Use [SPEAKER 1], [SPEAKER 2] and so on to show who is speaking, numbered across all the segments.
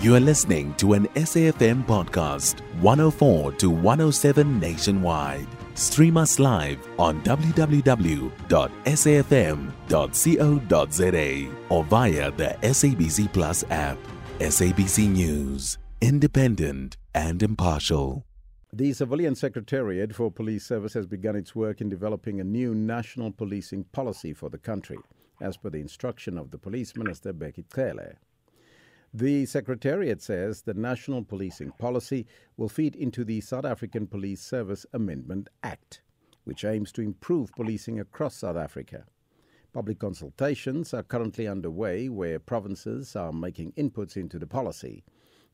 [SPEAKER 1] You are listening to an SAFM podcast, 104 to 107 nationwide. Stream us live on www.safm.co.za or via the SABC Plus app. SABC News, independent and impartial.
[SPEAKER 2] The Civilian Secretariat for Police Service has begun its work in developing a new national policing policy for the country, as per the instruction of the Police Minister Bheki Cele. The Secretariat says the national policing policy will feed into the South African Police Service Amendment Act, which aims to improve policing across South Africa. Public consultations are currently underway where provinces are making inputs into the policy.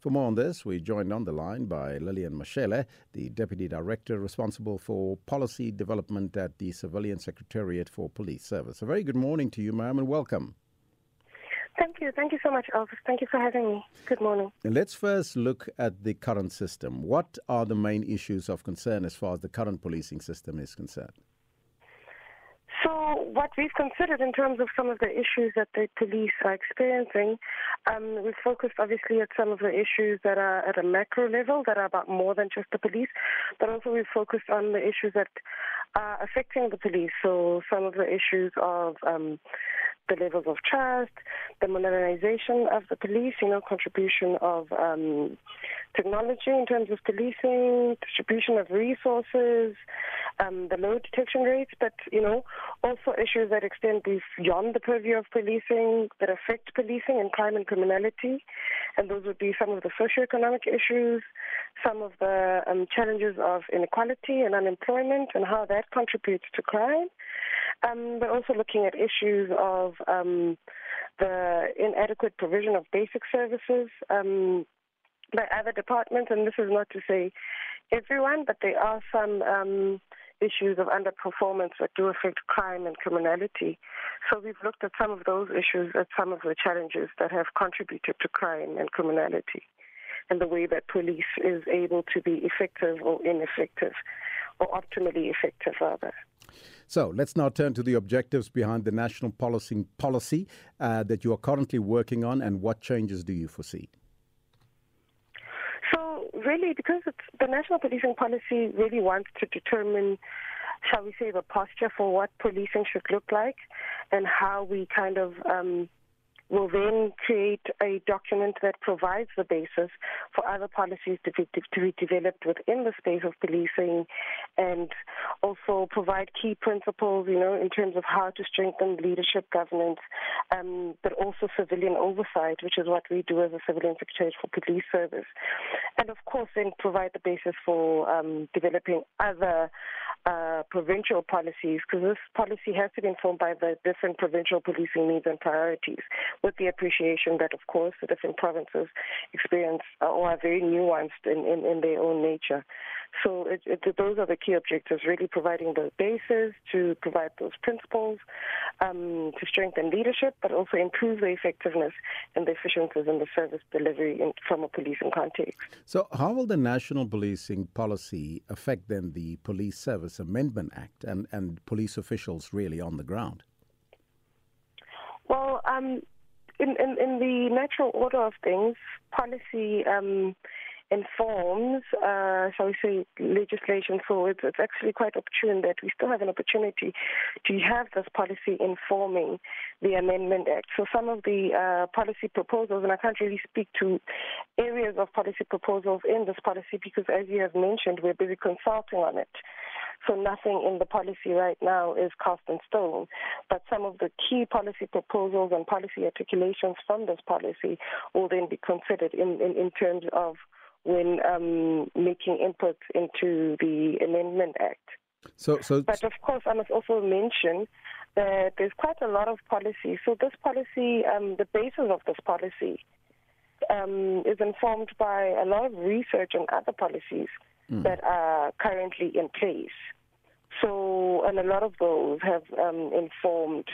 [SPEAKER 2] For more on this, we're joined on the line by Lillian Mashele, the Deputy Director responsible for policy development at the Civilian Secretariat for Police Service. A very good morning to you, ma'am, and welcome.
[SPEAKER 3] Thank you. Thank you so much, Elvis. Thank you for having me. Good morning.
[SPEAKER 2] Let's first look at the current system. What are the main issues of concern as far as the current policing system is concerned?
[SPEAKER 3] So, what we've considered in terms of some of the issues that the police are experiencing, um, we've focused obviously at some of the issues that are at a macro level that are about more than just the police, but also we've focused on the issues that are affecting the police. So, some of the issues of um, the levels of trust, the modernization of the police, you know, contribution of um, technology in terms of policing, distribution of resources, um, the low detection rates, but, you know, also issues that extend beyond the purview of policing, that affect policing and crime and criminality. And those would be some of the socioeconomic issues, some of the um, challenges of inequality and unemployment and how that contributes to crime. Um, but also looking at issues of um, the inadequate provision of basic services um, by other departments. And this is not to say everyone, but there are some um, issues of underperformance that do affect crime and criminality. So we've looked at some of those issues, at some of the challenges that have contributed to crime and criminality, and the way that police is able to be effective or ineffective, or optimally effective, rather.
[SPEAKER 2] So let's now turn to the objectives behind the national policing policy uh, that you are currently working on, and what changes do you foresee?
[SPEAKER 3] So really, because the national policing policy really wants to determine, shall we say, the posture for what policing should look like, and how we kind of um, will then create a document that provides the basis for other policies to be, to be developed within the space of policing and also provide key principles, you know, in terms of how to strengthen leadership governance, um, but also civilian oversight, which is what we do as a civilian secretariat for police service. And of course, then provide the basis for um, developing other uh, provincial policies, because this policy has to be informed by the different provincial policing needs and priorities, with the appreciation that, of course, the different provinces experience uh, or are very nuanced in, in, in their own nature. So it, it, those are the key objectives, really providing the basis to provide those principles, um, to strengthen leadership, but also improve the effectiveness and the efficiencies in the service delivery in, from a policing context.
[SPEAKER 2] So how will the national policing policy affect then the Police Service Amendment Act and, and police officials really on the ground?
[SPEAKER 3] Well, um, in, in, in, the natural order of things, policy um, informs, uh, shall we say, legislation. So it's, it's actually quite opportune that we still have an opportunity to have this policy informing the Amendment Act. So some of the uh, policy proposals, and I can't really speak to areas of policy proposals in this policy because, as you have mentioned, we're busy consulting on it. So nothing in the policy right now is cast in stone. But some of the key policy proposals and policy articulations from this policy will then be considered in, in, in terms of when um, making input into the Amendment Act.
[SPEAKER 2] So, so,
[SPEAKER 3] but of course, I must also mention that there's quite a lot of policy. So this policy, um, the basis of this policy, um, is informed by a lot of research and other policies mm. that are currently in place. So, and a lot of those have um, informed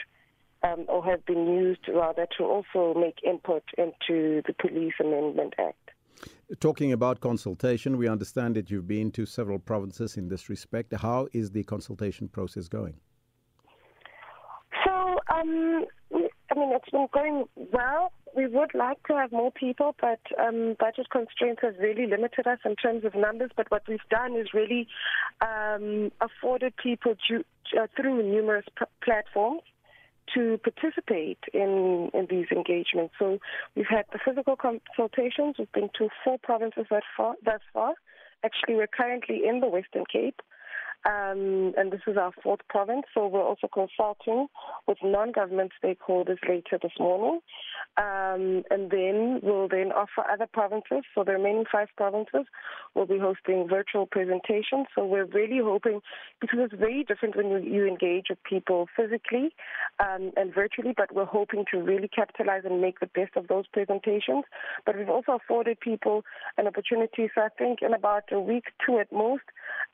[SPEAKER 3] um, or have been used rather to also make input into the Police Amendment Act.
[SPEAKER 2] Talking about consultation, we understand that you've been to several provinces in this respect. How is the consultation process going?
[SPEAKER 3] So, um, I mean, it's been going well. We would like to have more people, but um, budget constraints have really limited us in terms of numbers. But what we've done is really um, afforded people to, uh, through numerous p- platforms to participate in, in these engagements. So we've had the physical consultations. We've been to four provinces thus far. Thus far. Actually, we're currently in the Western Cape. Um, and this is our fourth province, so we're also consulting with non-government stakeholders later this morning. Um, and then we'll then offer other provinces, so the remaining five provinces will be hosting virtual presentations. So we're really hoping, because it's very different when you, you engage with people physically um, and virtually, but we're hoping to really capitalize and make the best of those presentations. But we've also afforded people an opportunity, so I think in about a week, two at most,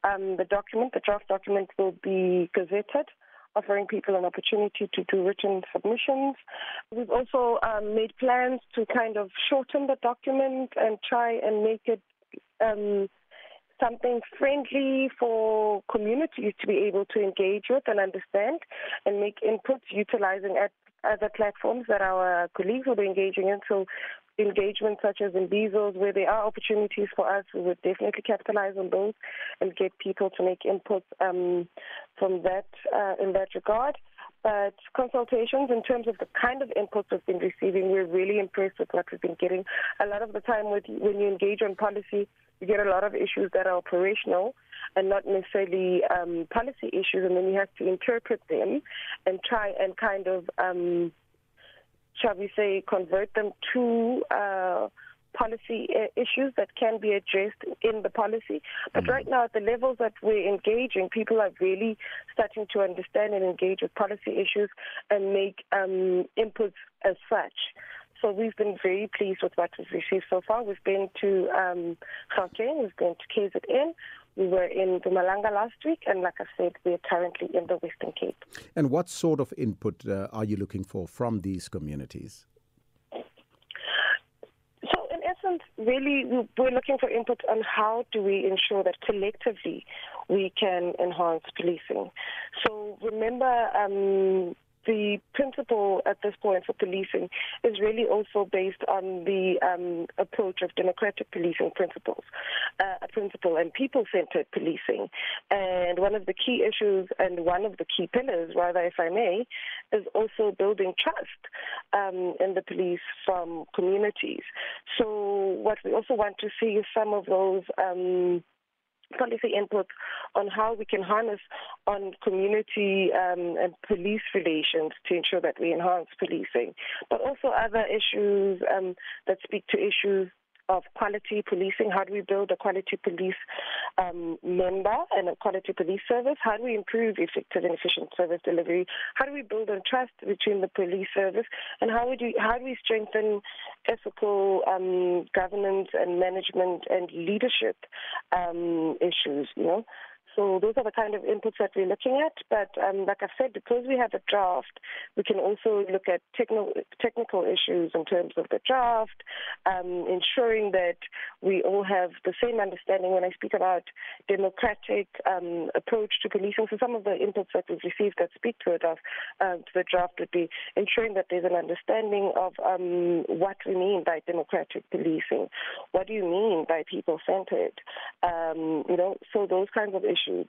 [SPEAKER 3] um, the document the draft document will be gazetted offering people an opportunity to do written submissions. We've also um, made plans to kind of shorten the document and try and make it um, something friendly for communities to be able to engage with and understand and make inputs utilizing at other platforms that our colleagues will be engaging in. So engagements such as in Bezos, where there are opportunities for us, we would definitely capitalize on those and get people to make inputs um, from that uh, in that regard. But consultations, in terms of the kind of inputs we've been receiving, we're really impressed with what we've been getting. A lot of the time, with, when you engage on policy, you get a lot of issues that are operational and not necessarily um, policy issues, and then you have to interpret them and try and kind of um, shall we say, convert them to uh, policy uh, issues that can be addressed in the policy. But mm-hmm. right now, at the levels that we're engaging, people are really starting to understand and engage with policy issues and make um, inputs as such. So we've been very pleased with what we've received so far. We've been to um, Gauteng, we've been to KZN, we were in Mpumalanga last week, and like I said, we are currently in the Western Cape.
[SPEAKER 2] And what sort of input uh, are you looking for from these communities?
[SPEAKER 3] So, in essence, really, we're looking for input on how do we ensure that collectively we can enhance policing. So, remember, um, the principle at this point for policing is really also based on the um, approach of democratic policing principles, uh, a principle and people-centered policing. And one of the key issues and one of the key pillars, rather, if I may, is also building trust um, in the police from communities. So what we also want to see is some of those um, policy input on how we can harness on community um, and police relations to ensure that we enhance policing, but also other issues um, that speak to issues of quality policing. How do we build a quality police um, member and a quality police service? How do we improve effective and efficient service delivery? How do we build on trust between the police service? And how, would you, how do we strengthen ethical um, governance and management and leadership um, issues? You know, so those are the kind of inputs that we're looking at. But um, like I said, because we have a draft, we can also look at techno- technical issues in terms of the draft, um, ensuring that we all have the same understanding. When I speak about democratic um, approach to policing, so some of the inputs that we've received that speak to, it, uh, to the draft would be ensuring that there's an understanding of um, what we mean by democratic policing. What do you mean by people-centered? Um, you know, so those kinds of issues issues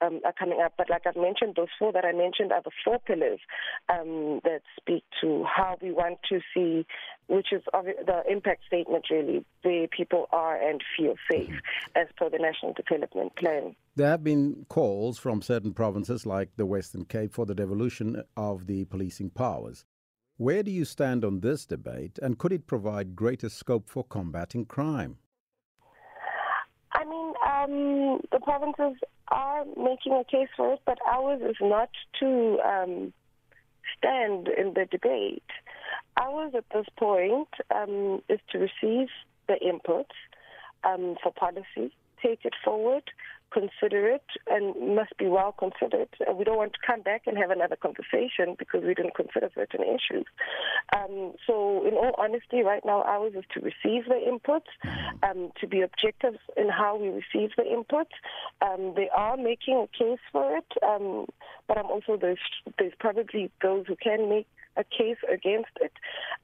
[SPEAKER 3] um, are coming up. But like I've mentioned, those four that I mentioned are the four pillars um, that speak to how we want to see, which is the impact statement really, where people are and feel safe mm-hmm. as per the National Development Plan.
[SPEAKER 2] There have been calls from certain provinces like the Western Cape for the devolution of the policing powers. Where do you stand on this debate, and could it provide greater scope for combating crime?
[SPEAKER 3] I mean, um, the provinces are making a case for it, but ours is not to um, stand in the debate. Ours at this point um, is to receive the inputs um, for policy, take it forward, consider it and must be well considered. We don't want to come back and have another conversation because we didn't consider certain issues. Um, so, in all honesty, right now ours is to receive the inputs, um, to be objective in how we receive the inputs. Um, they are making a case for it, um, but I'm also there's there's probably those who can make a case against it.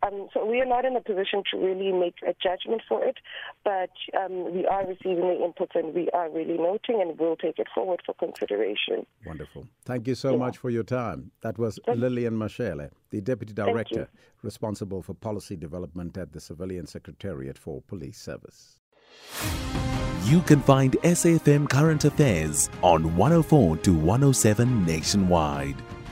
[SPEAKER 3] Um, so we are not in a position to really make a judgment for it, but um, we are receiving the inputs and we are really noting and we'll take it forward for consideration.
[SPEAKER 2] Wonderful. Thank you so yeah. much for your time. That was Lillian Mashele, the Deputy Director responsible for policy development at the Civilian Secretariat for Police Service.
[SPEAKER 1] You can find SAFM Current Affairs on 104 to 107 nationwide.